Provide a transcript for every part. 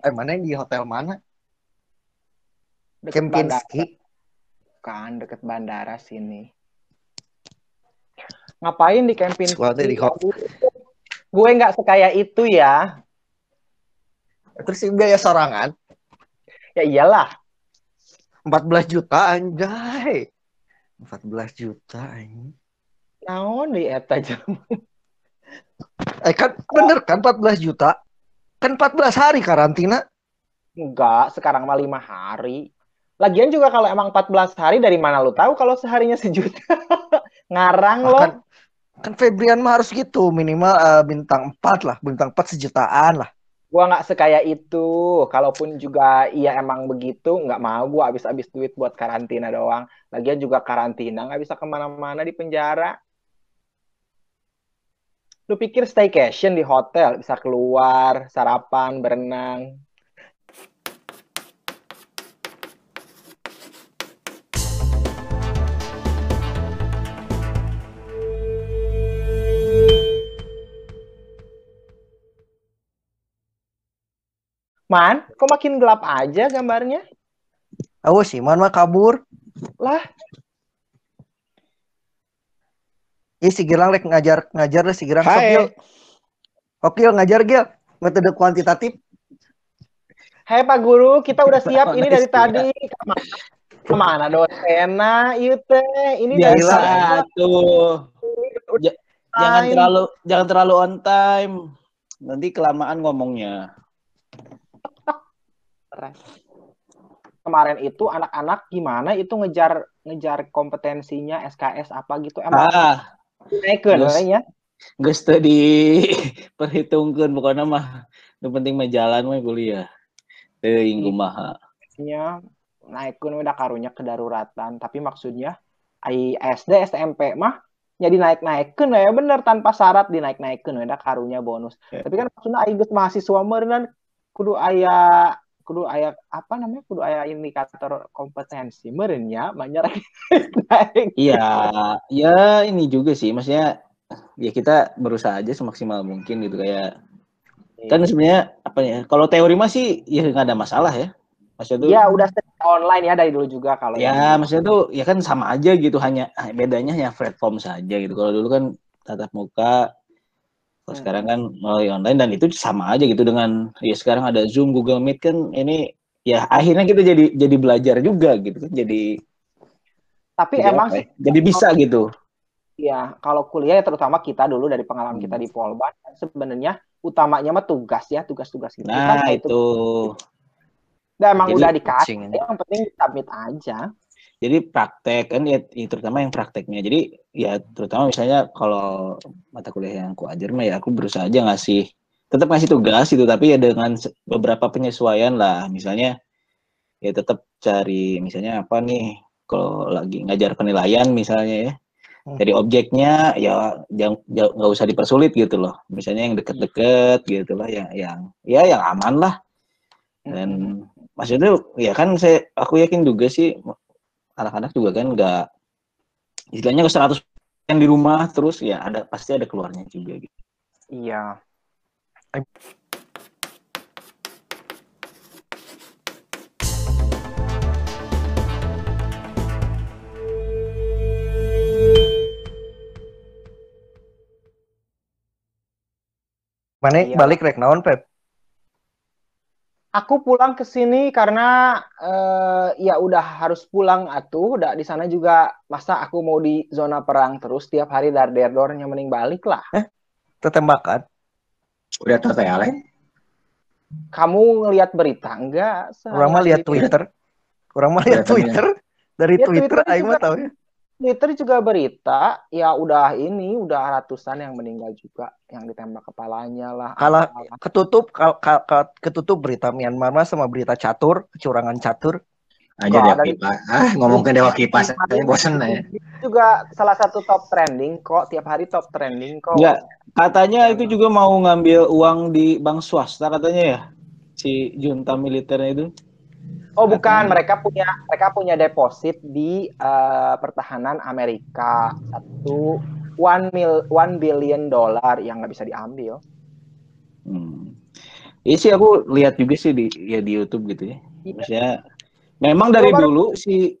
Eh mana di hotel mana? Deket. Kempinski. Kan deket bandara sini. Ngapain di Kempinski? Di. Gue nggak sekaya itu ya. Terus biaya sorangan Ya iyalah. 14 juta anjay. 14 juta anjing. Naon di eta. Eh kan bener kan 14 juta? Kan 14 hari karantina. Enggak, sekarang mah lima hari. Lagian juga kalau emang 14 hari dari mana lu tahu kalau seharinya sejuta? Ngarang lo. Kan, kan Febrian mah harus gitu minimal eh, bintang 4 lah, bintang 4 sejutaan lah. Gua nggak sekaya itu. Kalaupun juga iya emang begitu, nggak mau gua habis-habis duit buat karantina doang. Lagian juga karantina nggak bisa ke mana-mana di penjara. Lu pikir staycation di hotel bisa keluar, sarapan, berenang. Man, kok makin gelap aja gambarnya? Awas sih, man mah kabur. Lah, Ih si Gilang rek ngajar ngajar lah si Gilang sok, Hai. Gil. Oke, Gil, ngajar Gil. Metode kuantitatif. Hai Pak Guru, kita udah siap ini dari Nice, tadi. Ke mana, ke mana dosena? Iya teh, ini dari Biasa tadi. tuh. Ja- jangan terlalu jangan terlalu on time. Nanti kelamaan ngomongnya. Kemarin itu anak-anak gimana itu ngejar ngejar kompetensinya SKS apa gitu emang Ah, we nya. geus teu diperhitungkeun pokoknya mah. Nu penting mah jalan we kuliah. Teuing kumaha. nya naikkeun udah karunya kedaruratan tapi maksudnya ai SD SMP mah jadi naik naikkeun ya bener tanpa syarat dinaik naikkeun udah karunya bonus Ya. tapi kan maksudnya ai geus mahasiswa meureun kudu aya kudu aya apa namanya kudu aya indikator kompetensi meureun nya banyak Iya, ya ini juga sih, maksudnya ya kita berusaha aja semaksimal mungkin gitu kayak kan sebenarnya apa ya? Kalau teori mah sih ya nggak ada masalah ya. Maksudnya tuh ya udah online ya dari dulu juga kalau ya yang- maksudnya tuh ya kan sama aja gitu hanya bedanya hanya platform saja gitu. Kalau dulu kan tatap muka, kalau Hmm. sekarang kan melalui online dan itu sama aja gitu dengan ya sekarang ada Zoom, Google Meet kan ini ya akhirnya kita jadi jadi belajar juga gitu kan jadi tapi jadi emang apa sih ya? jadi bisa gitu. ya kalau kuliah ya terutama kita dulu dari pengalaman Hmm. kita di Polban sebenarnya utamanya mah tugas ya tugas-tugas gitu Nah, Kan itu. Udah emang Jadi, udah dikasih, yang penting submit aja. Jadi praktek kan ya, ya terutama yang prakteknya. Jadi ya terutama misalnya kalau mata kuliah yang aku ajar mah ya aku berusaha aja ngasih tetap ngasih tugas itu tapi ya dengan beberapa penyesuaian lah. Misalnya ya tetap cari misalnya apa nih kalau lagi ngajar penilaian misalnya ya. Hmm. Dari objeknya ya jangan jangan- nggak usah dipersulit gitu loh. Misalnya yang deket-deket gitu lah yang yang ya yang aman lah. Dan maksudnya ya kan saya aku yakin juga sih anak-anak juga kan nggak istilahnya ke 100 di rumah terus ya ada pasti ada keluarnya juga gitu. Iya. Mana Iya. balik rek naon Pep? Aku pulang ke sini karena eh, ya udah harus pulang atuh. Udah di sana juga masa aku mau di zona perang terus tiap hari dar derdornya mending balik lah. Tetembakan. Udah selesai Ale? Kamu ngelihat berita enggak? Orang mah lihat Twitter. Orang mah lihat. Twitter. Dari Ya, Twitter Twitter aing mah tahu ya. Twitter juga berita, ya udah ini udah ratusan yang meninggal juga, yang ditembak kepalanya lah. Apalah. ketutup ka- ka- ka- ketutup berita Myanmar mah sama berita catur, kecurangan catur. Aja Kok Dewa Kipas. Ah, ngomongin Dewa Kipas. Saya bosen ya. juga salah satu top trending kok tiap hari top trending kok Enggak, katanya itu juga mau ngambil uang di bank swasta katanya ya si junta militernya itu. Oh bukan mereka punya mereka punya deposit di eh, pertahanan Amerika satu one mil one billion dollar yang nggak bisa diambil Hmm. Iya sih aku lihat juga sih di ya di YouTube gitu ya. Iya. Maksudnya memang dari dulu si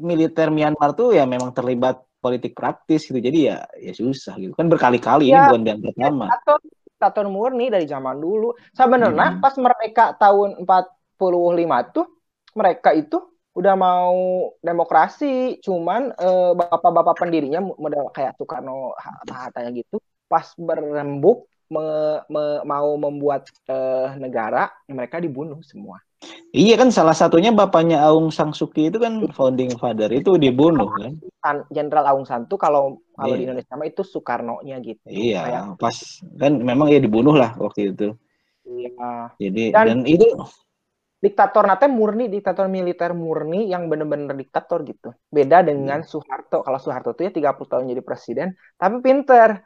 militer Myanmar tuh ya memang terlibat politik praktis gitu. Jadi ya ya susah gitu. Kan berkali-kali ini Ya. bukan yang pertama. Atau diktator murni dari zaman dulu. Sebenarnya Hmm. pas mereka tahun 45 tuh mereka itu udah mau demokrasi, cuman eh, bapak-bapak pendirinya model kayak Soekarno Hatta gitu pas berembuk me- me- mau membuat eh, negara mereka dibunuh semua. Iya kan salah satunya bapaknya Aung San Suu Kyi itu kan founding father itu dibunuh kan. Jenderal Aung San tuh kalau kalau di Iya. Indonesia mah itu Soekarno-nya gitu. Kayak, Iya, pas kan memang ya dibunuh lah waktu itu. iya. Jadi Dan- dan, itu diktator nate murni diktator militer murni yang bener-bener diktator gitu. Beda dengan Soeharto. Kalau Soeharto tuh ya 30 tahun jadi presiden, tapi pinter.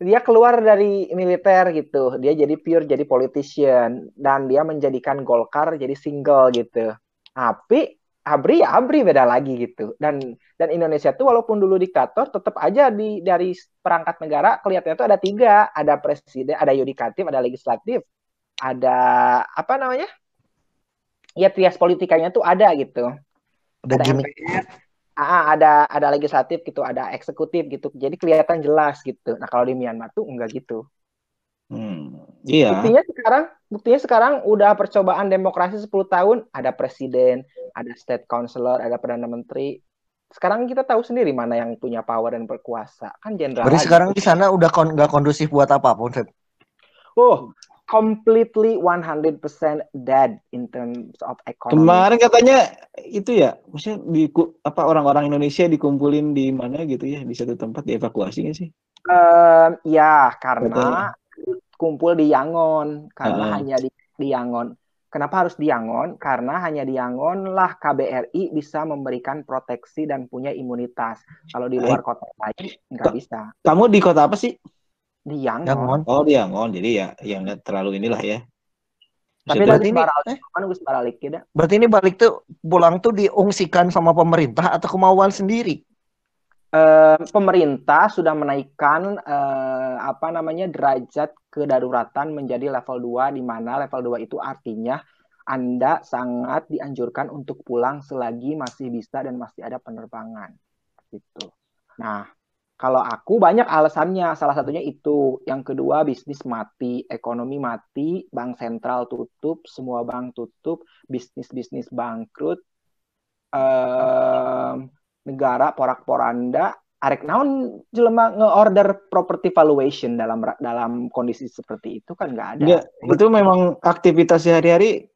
Dia keluar dari militer gitu. Dia jadi pure jadi politician dan dia menjadikan Golkar jadi single gitu. Tapi Abri ya Abri beda lagi gitu. Dan dan Indonesia tuh walaupun dulu diktator tetap aja di dari perangkat negara kelihatannya tuh ada tiga, ada presiden, ada yudikatif, ada legislatif, ada apa namanya? Ya trias politikanya tuh ada gitu. Udah Ada gimmick. MPR, ah, ada ada legislatif gitu, ada eksekutif gitu. Jadi kelihatan jelas gitu. Nah, kalau di Myanmar tuh enggak gitu. hmm, iya. Buktinya sekarang buktinya sekarang udah percobaan demokrasi 10 tahun, ada presiden, ada state councilor, ada perdana menteri. Sekarang kita tahu sendiri mana yang punya power dan berkuasa. Kan jenderal. Berarti sekarang di sana udah kon nggak kondusif buat apa pun, Feb. Oh, completely 100% dead in terms of economy. Kemarin katanya itu ya, maksudnya di apa orang-orang Indonesia dikumpulin di mana gitu ya, di satu tempat dievakuasi nggak sih? Em, ya, karena Katanya. kumpul di Yangon, karena Heeh. hanya di, di Yangon. Kenapa harus di Yangon? Karena hanya di Yangon lah KBRI bisa memberikan proteksi dan punya imunitas. Kalau di luar kota lain nggak bisa. Kamu di kota apa sih? Di Yangon. Oh di Yangon, jadi ya yang terlalu inilah ya. Tapi dari ini- baralik, eh? kan gue baralik ya. Berarti ini balik tuh pulang tuh diungsikan sama pemerintah atau kemauan sendiri? Eh, pemerintah sudah menaikkan eh, apa namanya derajat kedaruratan menjadi level 2 di mana level 2 itu artinya Anda sangat dianjurkan untuk pulang selagi masih bisa dan masih ada penerbangan gitu. Nah, kalau aku banyak alasannya, salah satunya itu. Yang kedua bisnis mati, ekonomi mati, bank sentral tutup, semua bank tutup, bisnis-bisnis bangkrut. Em, negara porak-poranda arek naon jelema nge-order property valuation dalam dalam kondisi seperti itu kan nggak ada. Nggak, itu memang aktivitas sehari-hari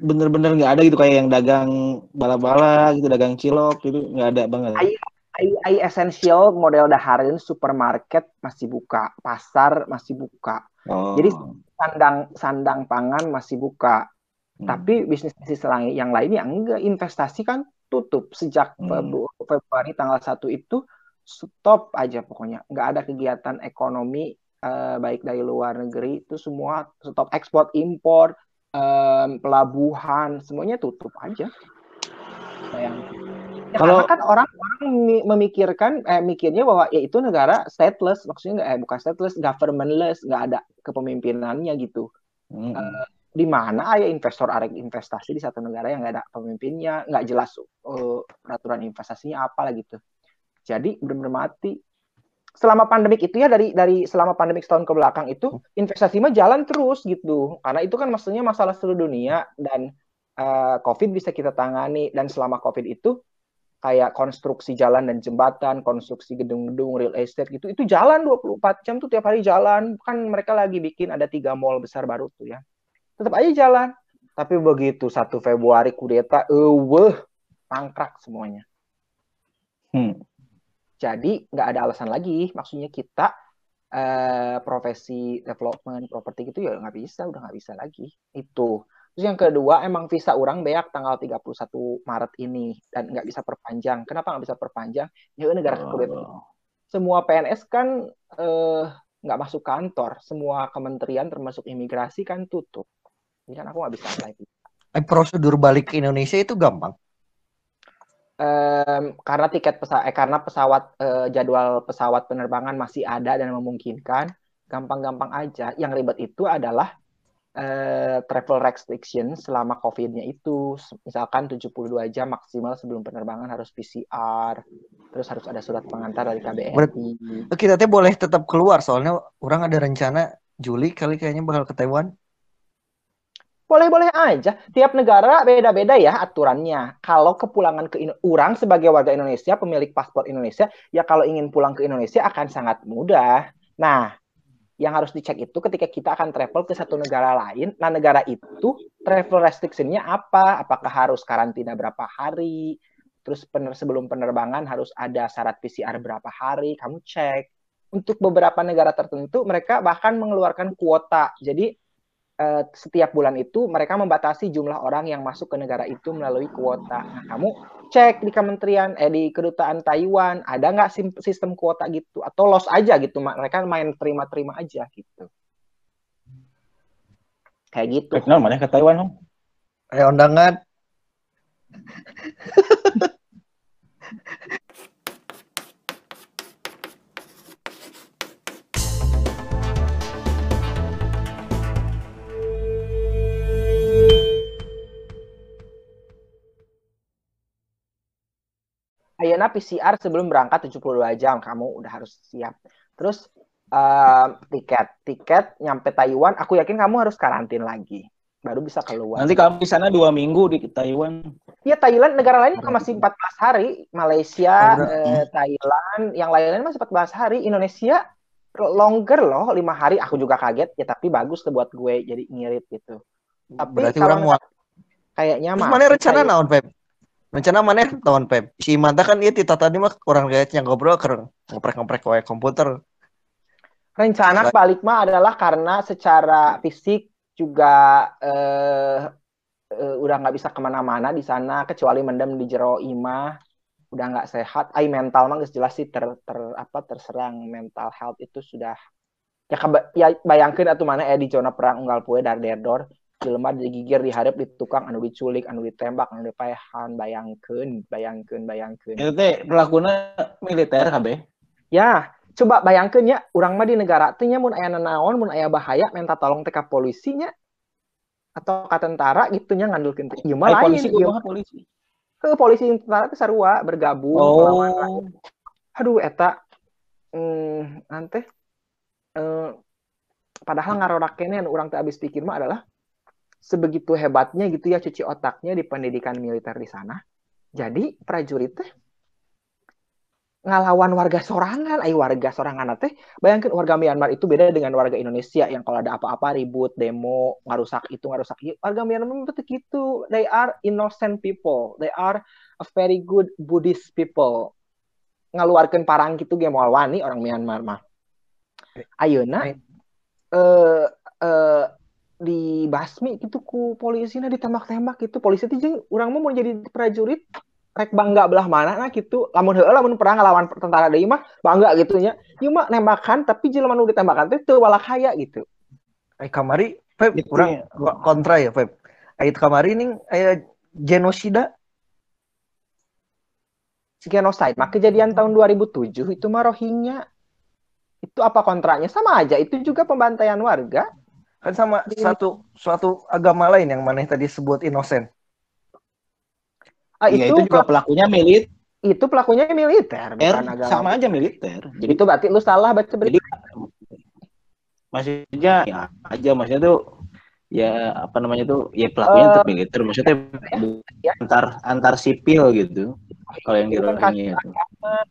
bener-bener nggak ada gitu kayak yang dagang bala-bala gitu, dagang cilok gitu nggak ada banget. Ai- AI, essential model dahareun supermarket masih buka, pasar masih buka, Oh. Jadi, sandang sandang pangan masih buka. Hmm. Tapi bisnis-bisnis lain yang lainnya enggak investasi kan tutup sejak Hmm. Februari tanggal 1 itu stop aja pokoknya. Nggak ada kegiatan ekonomi eh, baik dari luar negeri itu semua stop ekspor impor em, pelabuhan semuanya tutup aja. Sayang. Ya, Kalau- kan orang-orang mi- memikirkan eh mikirnya bahwa ya itu negara stateless maksudnya eh bukan stateless governmentless nggak ada kepemimpinannya gitu Hmm. di mana ada investor arek investasi di satu negara yang nggak ada pemimpinnya, nggak jelas uh, peraturan investasinya apa lah gitu. Jadi benar-benar mati. Selama pandemik itu ya dari dari selama pandemik setahun ke belakang itu investasi mah jalan terus gitu. Karena itu kan maksudnya masalah seluruh dunia dan uh, COVID bisa kita tangani dan selama COVID itu kayak konstruksi jalan dan jembatan, konstruksi gedung-gedung real estate gitu, itu jalan 24 jam tuh tiap hari jalan. Kan mereka lagi bikin ada tiga mall besar baru tuh ya tetap aja jalan. Tapi begitu 1 Februari kudeta, eueuh, mangkrak semuanya. Hmm. Jadi nggak ada alasan lagi. Maksudnya kita eh, profesi development properti gitu ya nggak bisa, udah nggak bisa lagi. Itu. Terus yang kedua, emang visa orang beak tanggal 31 Maret ini dan nggak bisa perpanjang. Kenapa nggak bisa perpanjang? Ya negara kekulit. Oh. Semua PNS kan eh, nggak masuk kantor. Semua kementerian termasuk imigrasi kan tutup. Jadi kan aku nggak bisa apply Eh, prosedur balik ke Indonesia itu gampang. Em, karena tiket pesawat eh, karena pesawat eh, jadwal pesawat penerbangan masih ada dan memungkinkan gampang-gampang aja yang ribet itu adalah eh, travel restriction selama COVID-nya itu misalkan 72 jam maksimal sebelum penerbangan harus PCR, terus harus ada surat pengantar dari KBRI. Kita teh boleh tetap keluar soalnya orang ada rencana Juli kali kayaknya bakal ke Taiwan. Boleh-boleh aja. Tiap negara beda-beda ya aturannya. Kalau kepulangan ke orang sebagai warga Indonesia, pemilik paspor Indonesia, ya kalau ingin pulang ke Indonesia akan sangat mudah. Nah, yang harus dicek itu ketika kita akan travel ke satu negara lain, nah negara itu travel restriction-nya apa? Apakah harus karantina berapa hari? Terus pener sebelum penerbangan harus ada syarat PCR berapa hari? Kamu cek. Untuk beberapa negara tertentu mereka bahkan mengeluarkan kuota. Jadi eh, setiap bulan itu mereka membatasi jumlah orang yang masuk ke negara itu melalui kuota. Nah, kamu cek di kementerian eh di kedutaan Taiwan ada nggak sistem kuota gitu atau los aja gitu mereka main terima-terima aja gitu. Kayak gitu. Baik, nah, mana ke Taiwan, Om? Ayo undangan. Ayeuna PCR sebelum berangkat 72 jam kamu udah harus siap. Terus eh, tiket tiket nyampe Taiwan aku yakin kamu harus karantin lagi baru bisa keluar. Nanti kamu di sana dua minggu di Taiwan. Ya Thailand negara lain masih 14 hari, Malaysia, eh, Thailand, yang lain-lain masih 14 hari, Indonesia longer loh lima hari. Aku juga kaget ya tapi bagus tuh buat gue jadi ngirit gitu. Tapi Berarti kalau orang mau kayaknya mah mana rencana naon Pep? Rencana mana tahun Pep? Si Manta kan dia tita tadi mah orang lihat yang ngobrol ker ngoprek-ngoprek wae komputer. Rencana balik mah adalah karena secara fisik juga eh, eh, udah nggak bisa ke mana-mana di sana kecuali mendem di jero imah udah nggak sehat. Ai mental mah jelas sih ter, ter- apa terserang mental health itu sudah ya ya bayangkeun atuh mana eh di zona perang unggal poe dar derdor jelema digigir diharap di tukang anu diculik anu ditembak anu dipaehan bayangkeun bayangkeun bayangkeun Itu teh pelakuna militer KB. Ya, coba bayangkeun ya, urang mah di negara teh nya mun aya nanaon, mun aya bahaya minta tolong teh ka polisinya atau ka tentara gitu nya ngandulkeun teh. Ieu mah lain. polisi ieu polisi. Heuh, polisi tentara teh sarua bergabung. Oh. Aduh eta hmm, nanti eh, padahal ngarorak kene anu urang teh abis pikir mah adalah sebegitu hebatnya gitu ya cuci otaknya di pendidikan militer di sana. Jadi prajurit teh ngalawan warga sorangan, ay warga sorangan teh bayangkan warga Myanmar itu beda dengan warga Indonesia yang kalau ada apa-apa ribut, demo, ngarusak itu, ngarusak itu. Warga Myanmar itu gitu. They are innocent people. They are a very good Buddhist people. Ngaluarkan parang gitu ge moal wani orang Myanmar mah. Ayeuna eh eh basmi gitu ku polisina ditembak-tembak gitu. Polisi teh jeung urang mah mau jadi prajurit rek bangga belah mana nah gitu. Lamun heula lamun perang ngelawan tentara deui mah bangga gitu nya. Ieu mah nembakan tapi jelema nu ditembakan teh teu walak haya gitu. Eh kamari Pep Gitu kurang ya. kontra ya Pep. Ait kamari ning aya genosida. Genocide mah kejadian tahun 2007 itu mah Rohingya. Itu apa kontranya? Sama aja itu juga pembantaian warga kan sama satu suatu agama lain yang maneh tadi sebut inosen. ah, Iya, itu itu juga pelakunya militer, itu pelakunya militer bukan agama sama aja militer. Jadi itu berarti lu salah baca berita jadi maksudnya ya aja maksudnya tuh ya apa namanya tuh ya pelakunya tetap militer maksudnya ya. antar antar sipil gitu kalau yang di Rohingya itu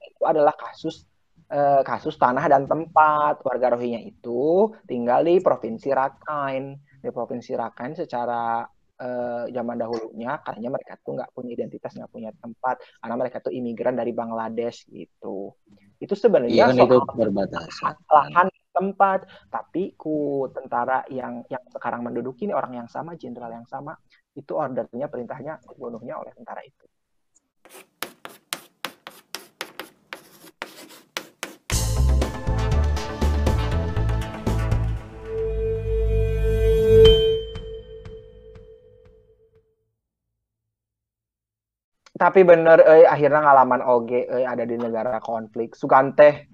itu adalah kasus eh, kasus tanah dan tempat. Warga Rohingya itu tinggal di provinsi Rakhine di provinsi Rakhine secara eh, zaman dahulunya katanya mereka tuh nggak punya identitas nggak punya tempat. Karena mereka tuh imigran dari Bangladesh gitu. Itu iya sebenarnya kan itu soal perbatasan. lahan tempat. Tapi ku tentara yang yang sekarang menduduki ini orang yang sama jenderal yang sama itu ordernya perintahnya dibunuhnya oleh tentara itu tapi bener eh akhirnya ngalaman oge eh ada di negara konflik sugan teh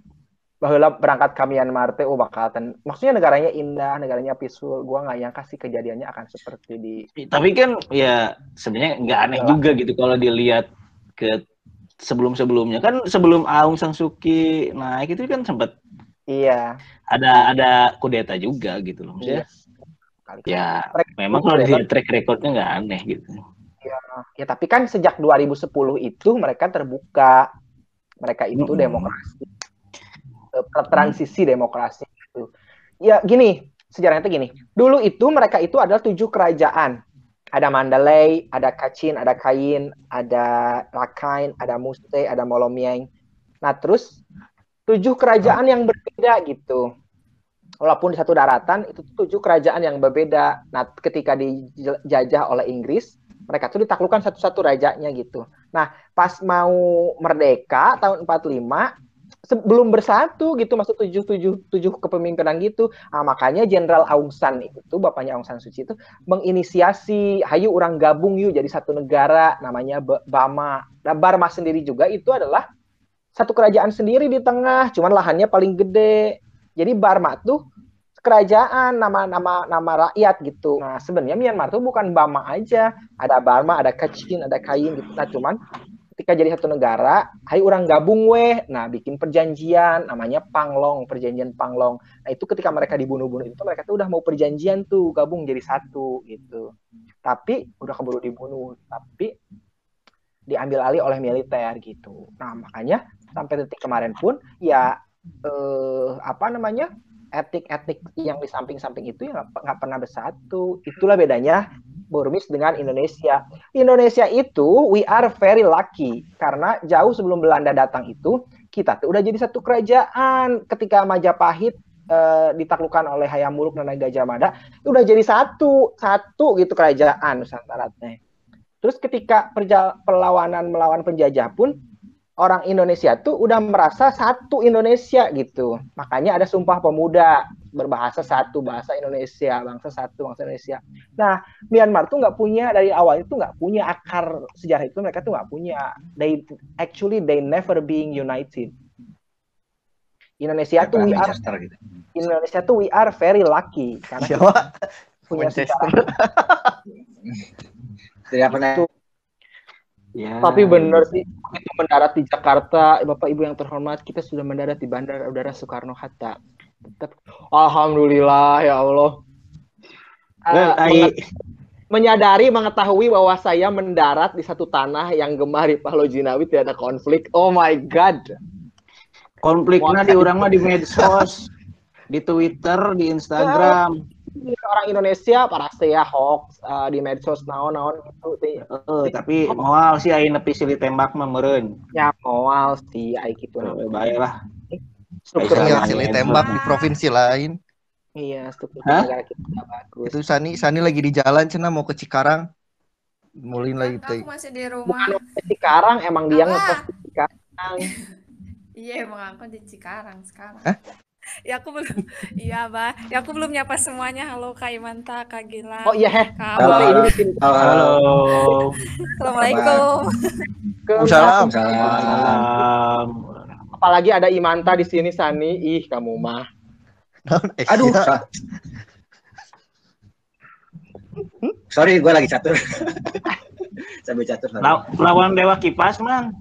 bahwa berangkat ke Myanmar teh oh bakal ten- maksudnya negaranya indah, negaranya peaceful. Gua nggak nyangka sih kejadiannya akan seperti di Tapi kan ya sebenarnya nggak aneh Iyalah. juga gitu kalau dilihat ke sebelum-sebelumnya kan sebelum Aung San Suu Kyi naik itu kan sempat iya. ada ada kudeta juga gitu loh maksudnya. Kali- Ya Mereka- memang kalau dilihat track recordnya nggak aneh gitu. Ya, tapi kan sejak 2010 itu mereka terbuka. Mereka itu Mm-mm. demokrasi. Eh, transisi demokrasi itu. Ya gini, sejarahnya itu gini. Dulu itu mereka itu adalah tujuh kerajaan. Ada Mandalay, ada Kachin, ada Kayin, ada Rakhine, ada Muste, ada Molomieng. Nah, terus tujuh kerajaan yang berbeda gitu. Walaupun di satu daratan itu tujuh kerajaan yang berbeda. Nah, ketika dijajah oleh Inggris, mereka tuh ditaklukkan satu-satu rajanya gitu. Nah, pas mau merdeka tahun 45 sebelum bersatu gitu masuk tujuh tujuh tujuh kepemimpinan gitu. Ah, makanya Jenderal Aung San itu bapaknya Aung San Suu Kyi itu menginisiasi hayu orang gabung yuk jadi satu negara namanya Ba- Bama. Nah, Burma sendiri juga itu adalah satu kerajaan sendiri di tengah, cuman lahannya paling gede. Jadi Burma tuh kerajaan nama-nama nama rakyat gitu. Nah, sebenarnya Myanmar tuh bukan Bama aja, ada Burma, ada Kachin, ada Kayin gitu. Nah, cuman ketika jadi satu negara, hai orang gabung weh. Nah, bikin perjanjian namanya Panglong, perjanjian Panglong. Nah, itu ketika mereka dibunuh-bunuh itu mereka tuh udah mau perjanjian tuh gabung jadi satu gitu. Tapi udah keburu dibunuh, tapi diambil alih oleh militer gitu. Nah, makanya sampai detik kemarin pun ya eh apa namanya? Etnik-etnik yang di samping-samping itu yang nggak pernah bersatu. Itulah bedanya Burmis dengan Indonesia. Indonesia itu we are very lucky karena jauh sebelum Belanda datang itu kita tuh udah jadi satu kerajaan. Ketika Majapahit eh, ditaklukkan oleh Hayam Wuruk dan Gajah Mada, udah jadi satu, satu gitu kerajaan Nusantara. Terus ketika perlawanan melawan penjajah pun orang Indonesia tuh udah merasa satu Indonesia gitu. Makanya ada Sumpah Pemuda berbahasa satu bahasa Indonesia, bangsa satu bangsa Indonesia. Nah, Myanmar tuh nggak punya dari awal itu nggak punya akar sejarah itu mereka tuh nggak punya. They actually they never being united. Indonesia tuh we are gitu. Indonesia tuh we are very lucky karena punya Manchester. sejarah. Tidak pernah Ya. Tapi bener sih, begitu mendarat di Jakarta, Bapak Ibu yang terhormat, kita sudah mendarat di Bandara Udara Soekarno Hatta. Tetap, Alhamdulillah ya Allah. Well, Eh, I- menyadari, mengetahui bahwa saya mendarat di satu tanah yang gemar di Pahlo Jinawi tidak ada konflik. Oh my God. konfliknya di orang mah di medsos, di Twitter, di Instagram. Orang Indonesia, para saya hoax eh, di medsos, naon-naon gitu. Teh. Eh, tapi moal sih aing nepi silih tembak mah meureun. Ya, moal sih, ay gitu. Eh, Bae lah. Struktur Iya, silih ya. tembak di provinsi lain. Iya, struktur negara kita bagus. Itu Sani, Sani lagi di jalan cina mau ke Cikarang. Mulin lagi Aku teh. masih di Bukan rumah. di Cikarang, emang dia ngepost di Cikarang. Iya emang aku di Cikarang sekarang. Hah? Ya aku belum. Iya bah. Ya aku belum nyapa semuanya. Halo Kak Imanta, Kak Gilang. Oh iya, heh. Halo. Abang. ini bikin Halo. Halo. Assalamualaikum. Salam. Salam. Apalagi ada Imanta di sini Sani. Ih, kamu mah. Eh, Aduh. Sorry, gue lagi catur. Sambil catur. lawan Dewa Kipas man.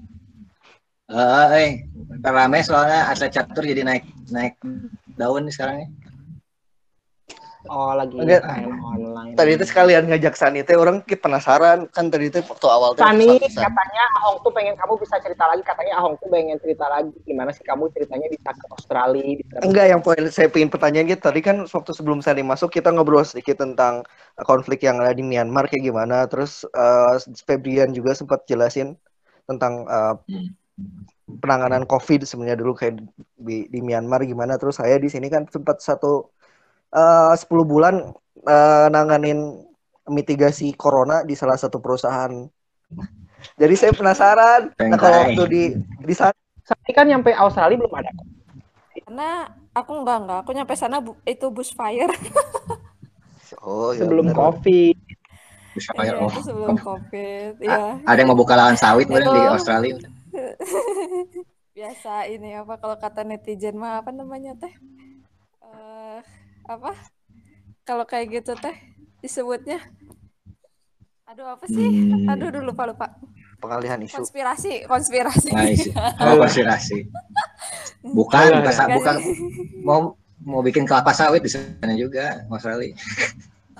Eh, eh, ntar rame soalnya atlet catur jadi naik naik daun nih sekarang ya. Oh, lagi Enggak. main online. Tadi itu sekalian ngajak Sani teh orang penasaran kan tadi itu waktu awal teh Sani katanya Ahong tuh pengen kamu bisa cerita lagi katanya Ahong tuh pengen cerita lagi gimana sih kamu ceritanya bisa ke Australia bisa Enggak, yang poin saya pengen pertanyaan gitu tadi kan waktu sebelum Sani masuk kita ngobrol sedikit tentang konflik yang ada di Myanmar kayak gimana. Terus eh, Febrian juga sempat jelasin tentang eh, penanganan COVID sebenarnya dulu kayak di, di Myanmar gimana. Terus saya di sini kan sempat satu eh, 10 bulan eh, nanganin mitigasi corona di salah satu perusahaan. Jadi saya penasaran. Nah kalau waktu di di sana Sani kan nyampe Australia belum ada Karena aku enggak enggak. Aku nyampe sana bu- itu bushfire. oh ya sebelum bener. COVID. Iya, bayar oh. itu sebelum covid. Iya. Ada yang mau buka lahan sawit mungkin di Itu. Australia. Biasa ini apa kalau kata netizen mah apa namanya teh Eh apa kalau kayak gitu teh disebutnya aduh apa sih Hmm. aduh dulu lupa lupa Pengalihan isu. konspirasi konspirasi Nice. Oh, konspirasi. Bukan, bukan, mau mau bikin kelapa sawit di sana juga, Mas Rali.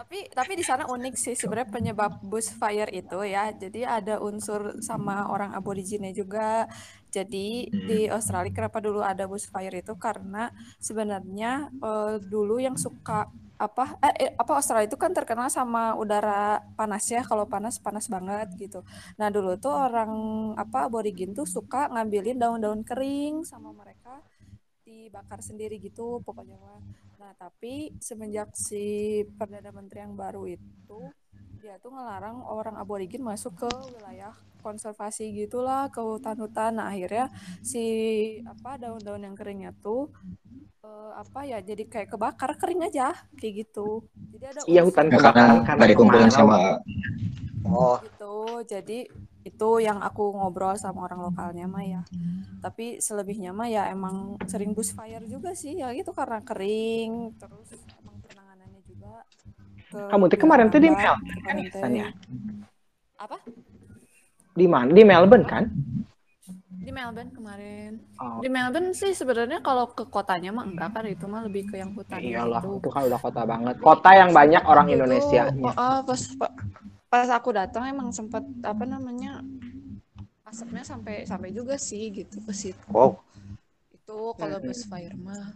Tapi tapi di sana unik sih sebenarnya penyebab bushfire itu ya. Jadi ada unsur sama orang aborigine juga. Jadi di Australia kenapa dulu ada bushfire itu? Karena sebenarnya eh, dulu yang suka apa eh, eh, apa Australia itu kan terkenal sama udara panas ya. Kalau panas panas banget gitu. Nah dulu tuh orang apa aborigin tuh suka ngambilin daun-daun kering sama mereka dibakar sendiri gitu pokoknya mah. Nah, tapi semenjak si Perdana Menteri yang baru itu dia tuh ngelarang orang aborigin masuk ke wilayah konservasi gitulah ke hutan-hutan. Nah, akhirnya si apa daun-daun yang keringnya tuh eh, apa ya jadi kayak kebakar kering aja kayak gitu. Jadi ada Iya, unsur hutan Ya, karena kebakaran karena nggak dikumpulin kemarau. sama Oh, gitu. Jadi itu yang aku ngobrol sama orang lokalnya mah ya. Tapi selebihnya mah ya emang sering bushfire juga sih ya gitu karena kering terus emang penanganannya juga ke Kamu tuh kemarin tuh di Melbourne kan ya? Apa? Di mana? Di Melbourne kan? Di Melbourne kemarin. Oh, Di Melbourne sih sebenarnya kalau ke kotanya mah enggak kan itu mah lebih ke yang hutan iyalah, gitu. itu kan udah kota banget. Kota yang banyak orang Itu, Indonesia. oh, oh, pas pas aku datang emang sempat apa namanya asapnya sampai sampai juga sih gitu ke situ. wow. Itu kalau Mhm. bushfire mah.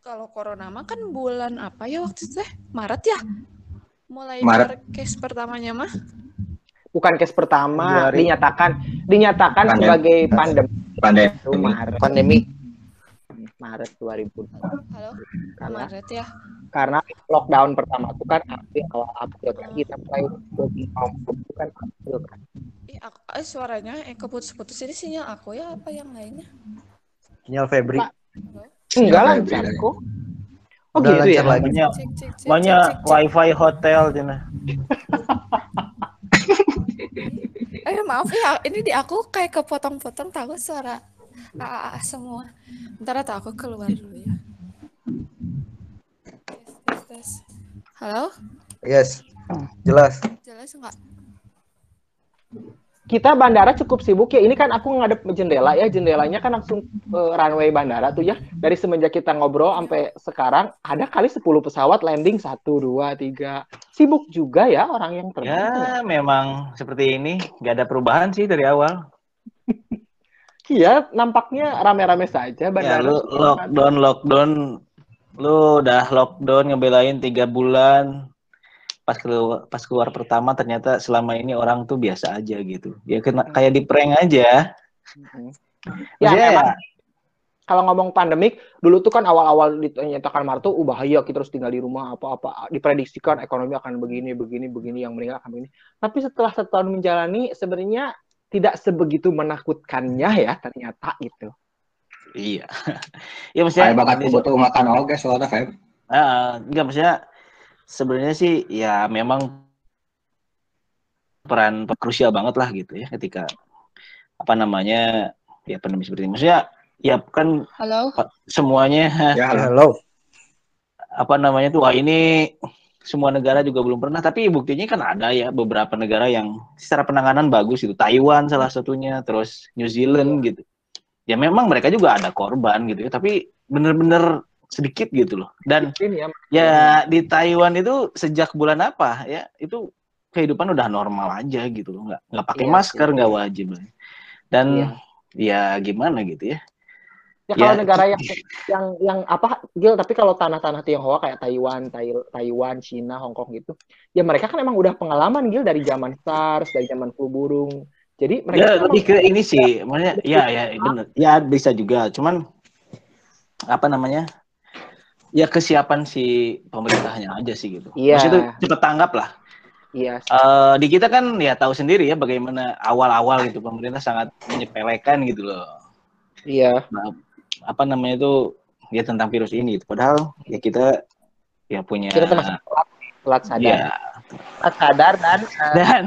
Kalau corona mah kan bulan apa ya waktu itu teh? Maret ya? Mulai Maret. case pertamanya mah. Bukan case pertama Februari. dinyatakan dinyatakan Pandemi. sebagai pandemi pandemi. Maret Pandemi. Maret 2000 Halo, karena Maret ya. Karena lockdown pertama itu kan April awal April kan kita mulai lebih ngomong itu kan April kan. Ih, aku, eh, suaranya eh keputus-putus ini sinyal aku ya apa yang lainnya? Sinyal Febri. Enggak Ya, lancar Febri. kok. Oh Udah gitu ya. lagi. Banyak Cek cek cek. banyak cek, cek, cek. wifi hotel cina. Eh maaf ya, ini di aku kayak kepotong-potong tahu suara ah, ah, semua. Ntar atau aku keluar dulu ya. Tes. Halo, Yes. Jelas. jelas nggak? Kita bandara cukup sibuk ya. Ini kan aku ngadep jendela ya. Jendelanya kan langsung eh, runway bandara tuh ya. Dari semenjak kita ngobrol sampai sekarang ada kali 10 pesawat landing satu dua tiga Sibuk juga ya orang yang terbang. ya. Ya memang seperti ini, nggak ada perubahan sih dari awal. Iya, nampaknya rame-rame saja Ya bandara. lu lockdown lockdown, lu udah lockdown ngebelain tiga bulan. Pas keluar pas keluar pertama ternyata selama ini orang tuh biasa aja gitu. Ya kena kayak di prank aja. Mhm. Ya, memang kalau ngomong pandemik, dulu tuh kan awal-awal dinyatakan Maret tuh, uh, bahaya kita harus tinggal di rumah apa-apa diprediksikan ekonomi akan begini begini begini yang meninggal akan begini. Tapi setelah setahun menjalani sebenarnya tidak sebegitu menakutkannya ya ternyata gitu. Iya. ya maksudnya Saya bakat butuh makan oke soalnya Feb. Ah, enggak maksudnya sebenarnya sih ya memang peran krusial banget lah gitu ya ketika apa namanya ya pandemi seperti ini. Maksudnya ya kan Halo, semuanya Ya, halo. Halo. apa namanya tuh wah ini semua negara juga belum pernah tapi buktinya kan ada ya beberapa negara yang secara penanganan bagus itu Taiwan salah satunya terus New Zealand gitu ya memang mereka juga ada korban gitu ya tapi bener-bener sedikit gitu loh dan Ini ya. ya di Taiwan itu sejak bulan apa ya itu kehidupan udah normal aja gitu loh nggak nggak pakai Iya masker sih. nggak wajib dan Iya. ya gimana gitu ya Ya kalau Ya. negara yang yang yang apa Gil tapi kalau tanah-tanah Tionghoa kayak Taiwan, Tai- Taiwan, Cina, Hong Kong gitu, ya mereka kan emang udah pengalaman Gil dari zaman SARS, dari zaman flu burung. Jadi mereka ya lebih ke ini sih maksudnya ya ya bener. Ya bisa juga. Cuman apa namanya ya kesiapan si pemerintahnya aja sih gitu. Iya. Maksudnya itu cepet tanggap lah. Iya Eh, di kita kan ya tahu sendiri ya bagaimana awal-awal gitu pemerintah sangat menyepelekan gitu loh. Iya. Nah, apa namanya itu ya tentang virus ini gitu. padahal ya kita ya punya kita termasuk telat, sadar, ya telat sadar dan eh, dan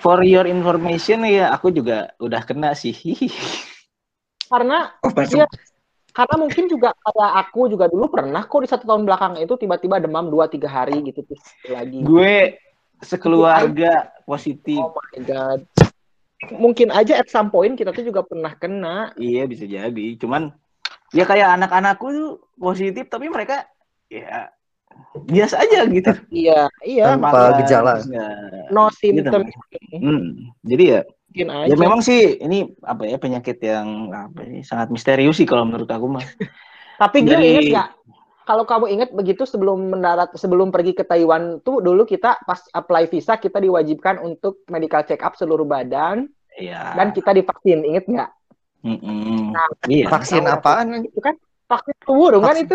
for your information ya aku juga udah kena sih karena Open Iya. karena mungkin juga kayak aku juga dulu pernah kok di satu tahun belakang itu tiba-tiba demam 2-3 hari gitu terus lagi Gue sekeluarga positif. oh my god mungkin aja at some point kita tuh juga pernah kena Iya bisa jadi. Cuman ya kayak anak-anakku tuh positif tapi mereka ya biasa aja gitu. iya iya Tanpa malah gejala. Nggak- no gitu. symptom Hmm, jadi ya mungkin aja ya memang sih ini apa ya penyakit yang apa sih sangat misterius sih kalau menurut aku mah. tapi Dari- inget nggak kalau kamu ingat begitu sebelum mendarat sebelum pergi ke Taiwan tuh dulu kita pas apply visa kita diwajibkan untuk medical check up seluruh badan Iya. dan kita divaksin inget nggak Mm-mm. Nah, iya. Vaksin apaan? itu kan vaksin burung kan itu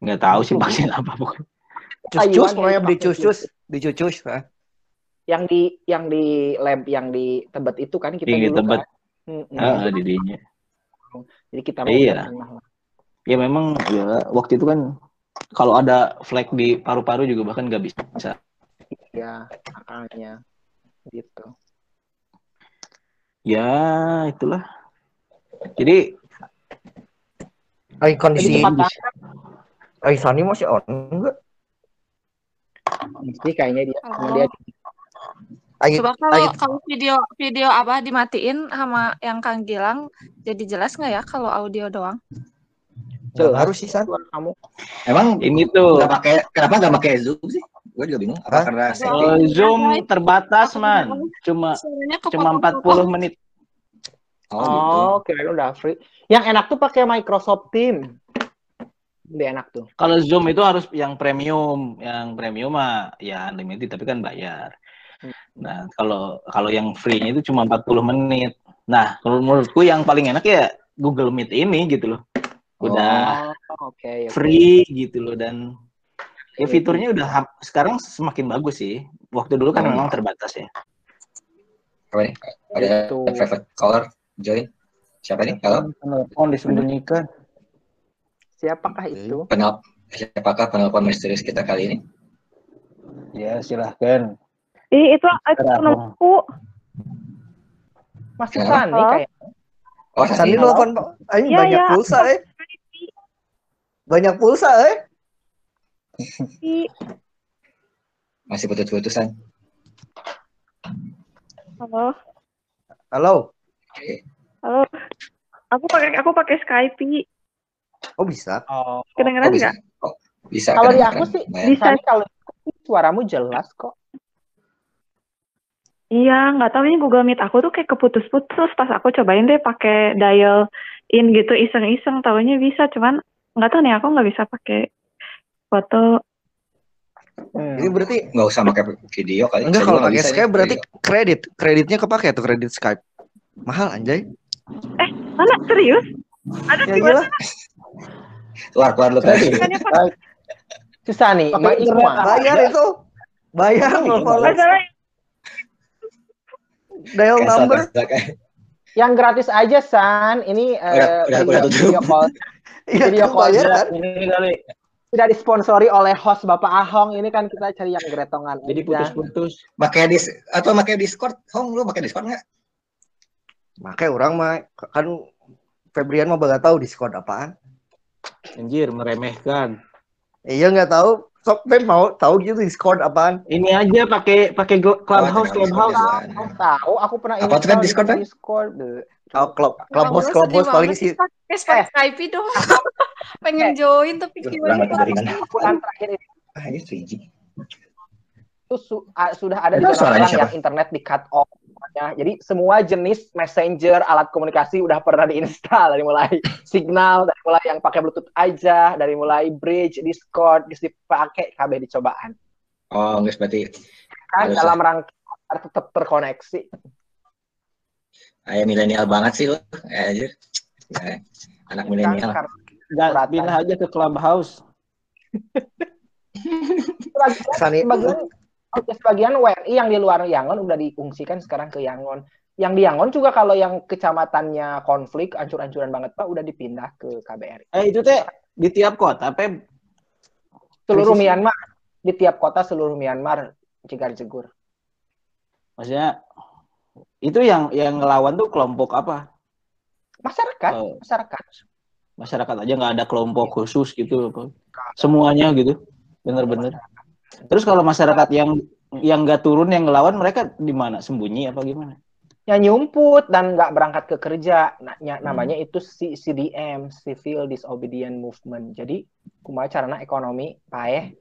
Nggak tahu sih vaksin apa pokoknya. Cus-cus, pokoknya. Dicus-cus. Nah. yang di yang di lab yang di Tebet itu kan kita Yang di dulu Tebet. kan. Ah, didinya. Jadi kita mau Iya. Ya memang ya waktu itu kan kalau ada flek di paru-paru juga bahkan nggak bisa. Ya, makanya gitu. Ya itulah. Jadi Ay, kondisi Jadi cepat Ay, Sani masih on enggak? Mesti kayaknya dia sama Oh. dia Ay, Coba kalau ay, kalau video video apa dimatiin sama yang Kang Gilang jadi jelas nggak ya kalau audio doang? jelas harus sih San. kamu. Emang ini tuh nggak pakai kenapa nggak pakai Zoom sih? Gue juga bingung. Apa karena eh, Zoom Ada. terbatas man, cuma cuma kepotong-potong. 40 menit. Oh, gitu. Oh, kirain udah free. Yang enak tuh pakai Microsoft Teams. Lebih enak tuh. Kalau Zoom itu harus yang premium, yang premium mah ya unlimited tapi kan bayar. Hmm. Nah, kalau kalau yang free-nya itu cuma 40 menit. Nah, kalau menurutku yang paling enak ya Google Meet ini gitu loh. Udah Oh, oke. oke. free gitu loh dan ya Oke. fiturnya udah hap- sekarang semakin bagus sih. Waktu dulu kan Hmm. memang terbatas ya. Apa nih? Ada Gitu. private caller join. Siapa nih? Halo? Telepon disembunyikan. Siapakah itu? Penel siapakah penelpon misterius kita kali ini? Ya, silahkan. Ih, itu itu Kenapa? Sani Halo? kayak. Oh, Sani Sani. telepon Pak. Ay, Iya, banyak iya. pulsa eh. Banyak pulsa eh. Ih, Masih putus-putusan. Halo. Halo. Halo. Aku pakai aku pakai Skype. Oh bisa. Oh, Oh, Kedengeran bisa. nggak? Oh, bisa. Kalau di aku sih, Lumayan. Bisa. Kalau suaramu jelas kok. Iya, nggak tahu ini Google Meet aku tuh kayak keputus-putus pas aku cobain deh pakai dial in gitu iseng-iseng tahunya bisa cuman nggak tahu nih aku nggak bisa pakai foto. Ini berarti nggak usah pakai video kali. enggak kalau pakai Skype berarti video. kredit. Kreditnya kepake tuh kredit Skype. Mahal anjay. Mana serius? Ada Ya di iyalah. Keluar keluar lu tadi. Susah nih, Pakai internet. Bayar itu. Bayar Iya, salah dial number. Yang gratis aja, San. Ini eh, Udah, udah, video, udah tutup. video call Iya, Video call bayar? Ini kali. tidak disponsori oleh host Bapak Ahong. Ini kan kita cari yang gretongan. Jadi putus-putus. Pakai dis atau pakai Discord? Hong, lu pakai Discord nggak? Makanya orang mah kan Febrian mah gak tahu Discord apaan. Anjir, meremehkan. Iya nggak tahu. Sok mau tahu gitu Discord apaan? Ini aja pakai pakai clubhouse Oh, clubhouse. Aku biasanya. tahu, aku pernah Apa di Discord, Feb? Discord. Deh. Oh, club clubhouse Aku clubhouse paling sih. pakai Skype dong. Pengen join tapi gimana? Bulan terakhir ini Ah, ini 3G. Itu su- a- sudah ada di Itu zona perang siapa? yang internet di cut off. Ya, jadi semua jenis messenger, alat komunikasi udah pernah diinstal dari mulai signal, dari mulai yang pakai Bluetooth aja, dari mulai bridge, Discord, bisa dipakai KB dicobaan. Oh, nggak berarti Kan dalam rangka tetap terkoneksi. Ayah milenial banget sih lu. Eh, anjir. Ya, anak milenial. Suratan. pindah aja ke clubhouse. Sani- oke, sebagian WNI yang di luar Yangon udah diungsikan sekarang ke Yangon. Yang di Yangon juga kalau yang kecamatannya konflik, ancur-ancuran banget Pak, udah dipindah ke KBRI. Eh itu teh di tiap kota, Pep. Seluruh Krisis. Myanmar, di tiap kota seluruh Myanmar, jegar-jegur. Maksudnya itu yang yang ngelawan tuh kelompok apa? Masyarakat, Oh. masyarakat. masyarakat aja nggak ada kelompok khusus gitu apa. semuanya gitu bener-bener terus kalau masyarakat yang yang nggak turun yang ngelawan mereka di mana? Sembunyi apa gimana? Yang nyumput dan nggak berangkat ke kerja. Nah, nya- namanya itu CDM Civil Disobedient Movement. Jadi kumaha carana ekonomi paeh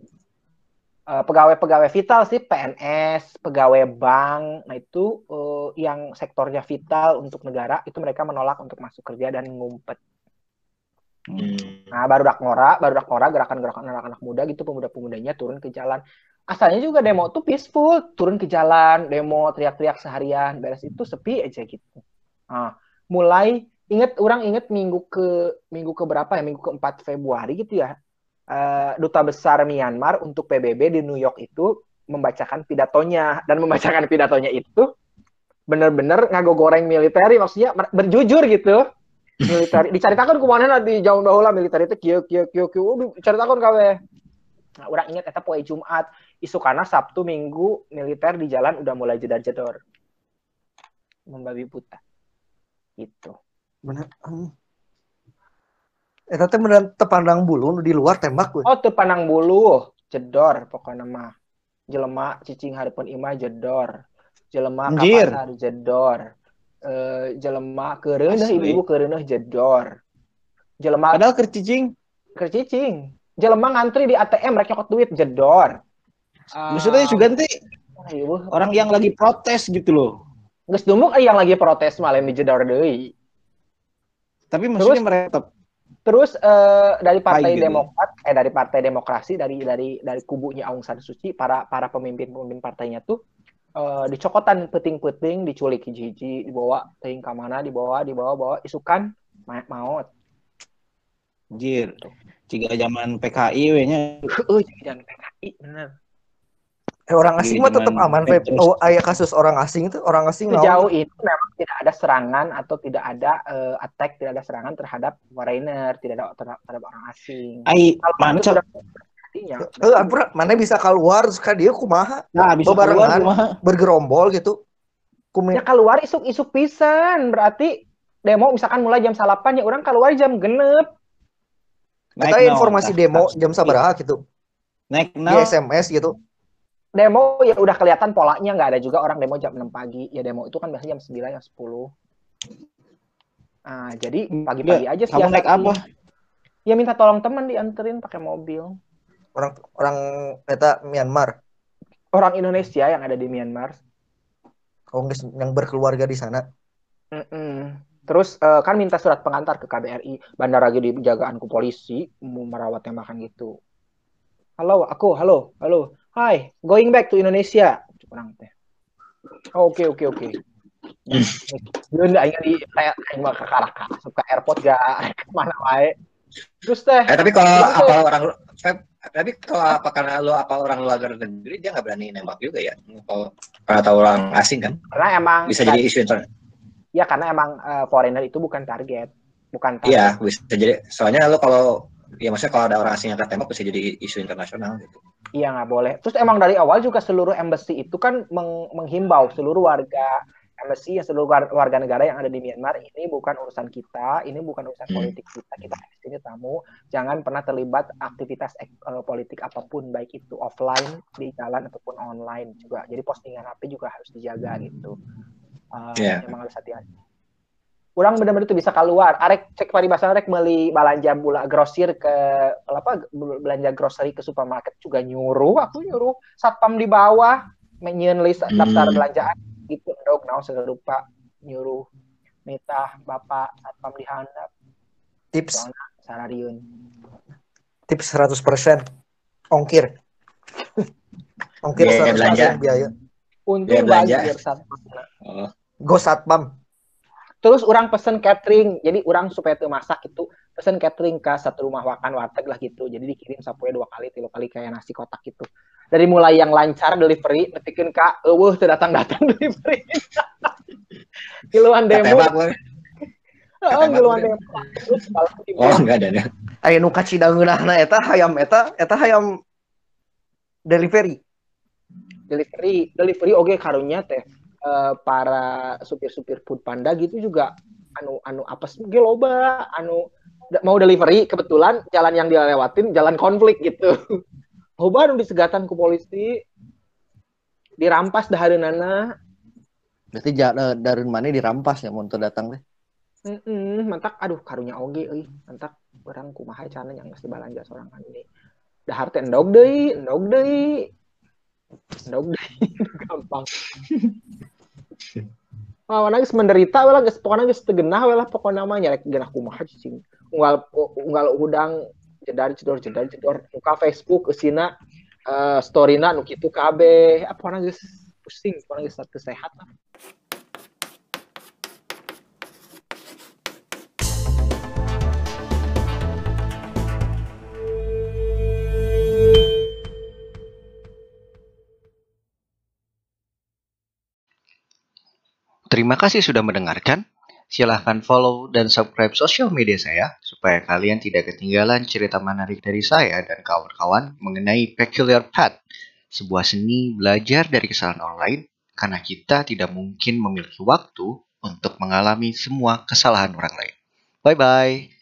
Eh, pegawai-pegawai vital sih PNS pegawai bank. Nah itu eh, yang sektornya vital untuk negara itu mereka menolak untuk masuk kerja dan ngumpet Hmm. Nah, baru dak ngora, baru dak ngora gerakan-gerakan anak-anak muda gitu pemuda-pemudanya turun ke jalan. Asalnya juga demo tuh peaceful, turun ke jalan, demo teriak-teriak seharian, beres itu sepi aja gitu. Nah, mulai inget orang inget minggu ke minggu ke berapa ya? Minggu keempat Februari gitu ya. Eh, duta besar Myanmar untuk PBB di New York itu membacakan pidatonya dan membacakan pidatonya itu bener-bener ngago goreng militer maksudnya berjujur gitu militer diceritakan ke mana nanti jauh dahulu militer itu kieu kieu kieu kieu Uh, diceritakan kawe. Nah, orang ingat eta poe Jumat. Isu karena Sabtu Minggu militer di jalan udah mulai jedar-jedor membabi buta. Gitu. Bener. Hmm. Eta teh beneran tepandang bulu nu di luar tembak we. oh teu pandang bulu jedor pokoknya mah. Jelema cicing hareupeun imah jedor jelema ka Anjir. pasar jedor eh jelema keureuneuh Asli. ibu-ibu keureuneuh jedor jelema padahal kercicing. Kercicing. Jelema ngantri di ATM rek nyokot duit jedor Ah, maksudnya juga nanti ayo, orang yang lagi protes gitu loh. Geus dumuk yang lagi protes malah di jedor deui. Tapi maksudnya mereka tetap terus eh, dari partai gitu. Demokrat eh dari partai Demokrasi dari dari dari kubunya Aung San Suu Kyi para para pemimpin-pemimpin partainya tuh eh, dicokotan peting-peting diculik hiji-hiji dibawa teuing ka mana dibawa dibawa bawa isukan ma- maut anjir. Jika zaman PKI we nya. Euy, jangan PKI bener. Eh, orang asing mah tetap aman, Feb. Petrus. Oh, aya kasus orang asing itu orang asing sejauh ini memang tidak ada serangan atau tidak ada eh, attack tidak ada serangan terhadap foreigner tidak ada terhadap, terhadap orang asing. Ai Kalau mana itu cok sudah artinya Eh, ampun, mana bisa keluar? Terus ka dia kumaha? Nah bisa keluar kumaha? bergerombol gitu. Kumi ya keluar isuk-isuk pisan. Berarti demo misalkan mulai jam salapan ya orang keluar jam genep. Naik kita naon, informasi tah, demo tah. jam sabaraha gitu. naik Di naon? SMS gitu. demo ya udah kelihatan polanya. Nggak ada juga orang demo jam 6 pagi. Ya demo itu kan biasanya jam 9 jam 10 nah jadi pagi-pagi aja sih kamu naik apa? Ya minta tolong teman dianterin pakai mobil Orang orang eta Myanmar. orang Indonesia yang ada di Myanmar Kalau nggak yang berkeluarga di sana. Mm-mm. Terus eh, kan minta surat pengantar ke KBRI, bandara lagi dijagaan ku polisi, mau merawat tembakan gitu. Halo, aku, halo, halo. Hai, going back to Indonesia. Kurang teh. Oh, Oke, oke, oke. Belum dah ingat di kayak mah ke Karaka, ke airport gak mana wae. Terus teh, Eh tapi kalau apa orang Feb, tapi kalau apa karena lo apa orang luar negeri dia nggak berani nembak juga ya kalau karena tahu orang asing kan karena emang bisa jadi isu internasional ya karena emang eh, foreigner itu bukan target, bukan target. iya bisa jadi soalnya lo kalau ya maksudnya kalau ada orang asing yang tertembak bisa jadi isu internasional gitu Iya nggak boleh. Terus emang dari awal juga seluruh embassy itu kan meng- menghimbau seluruh warga embassy ya seluruh war- warga negara yang ada di Myanmar ini bukan urusan kita, ini bukan urusan Hmm. politik kita. Kita di sini tamu, jangan pernah terlibat aktivitas eh, politik apa pun baik itu offline di jalan ataupun online juga. Jadi postingan HP juga harus dijaga gitu. Eh, Iya. Emang harus hati-hati. Orang benar-benar itu bisa keluar. Arek cek paribasan arek beli belanja bula grosir ke apa belanja grocery ke supermarket juga nyuruh aku nyuruh satpam di bawah menyen list daftar Hmm. belanjaan gitu dong naon segala lupa nyuruh nita bapak satpam di handap? Tips. Sarariun tips 100% ongkir. Ongkir Biaya 100% belanja. biaya. untung Biaya belanja. banjir satpam. Oh. Go satpam. terus orang pesen catering. Jadi orang supaya tuh masak itu pesen catering ke satu rumah makan warteg lah gitu. Jadi dikirim sapoe dua kali tiga kali kayak nasi kotak gitu dari mulai yang lancar delivery netikin kak eueuh teu datang datang delivery. Kiluan demo. Katembak kiluan demo. Oh enggak ada ya Aya nu kacidangeunahna eta hayam eta eta hayam delivery. delivery delivery oke karunya teh eh, para supir-supir food panda gitu juga anu anu apa sih ge loba anu mau delivery kebetulan jalan yang dia lewatin jalan konflik gitu loba anu disegatan ku polisi. Dirampas dahareunana Berarti ja, eh, dari mana dirampas ya mau datang teh. Heeh, mantak aduh karunya oge euy. Mantak urang kumaha cara yang geus dibalanja seorang kan ini. Dahar teh endog deui endog deui. Endog deui. Gampang. Wah, mana geus menderita we lah geus pokona geus teu genah we lah pokona mah. Nyarek genah kumaha unggal unggal udang jedar jedor jedar jedor muka Facebook eusina eh storyna nu kitu kabeh apa geus pusing pokona geus sehat lah. Terima kasih sudah mendengarkan. Silahkan follow dan subscribe sosial media saya supaya kalian tidak ketinggalan cerita menarik dari saya dan kawan-kawan mengenai Peculiar Path, sebuah seni belajar dari kesalahan orang lain karena kita tidak mungkin memiliki waktu untuk mengalami semua kesalahan orang lain. Bye-bye.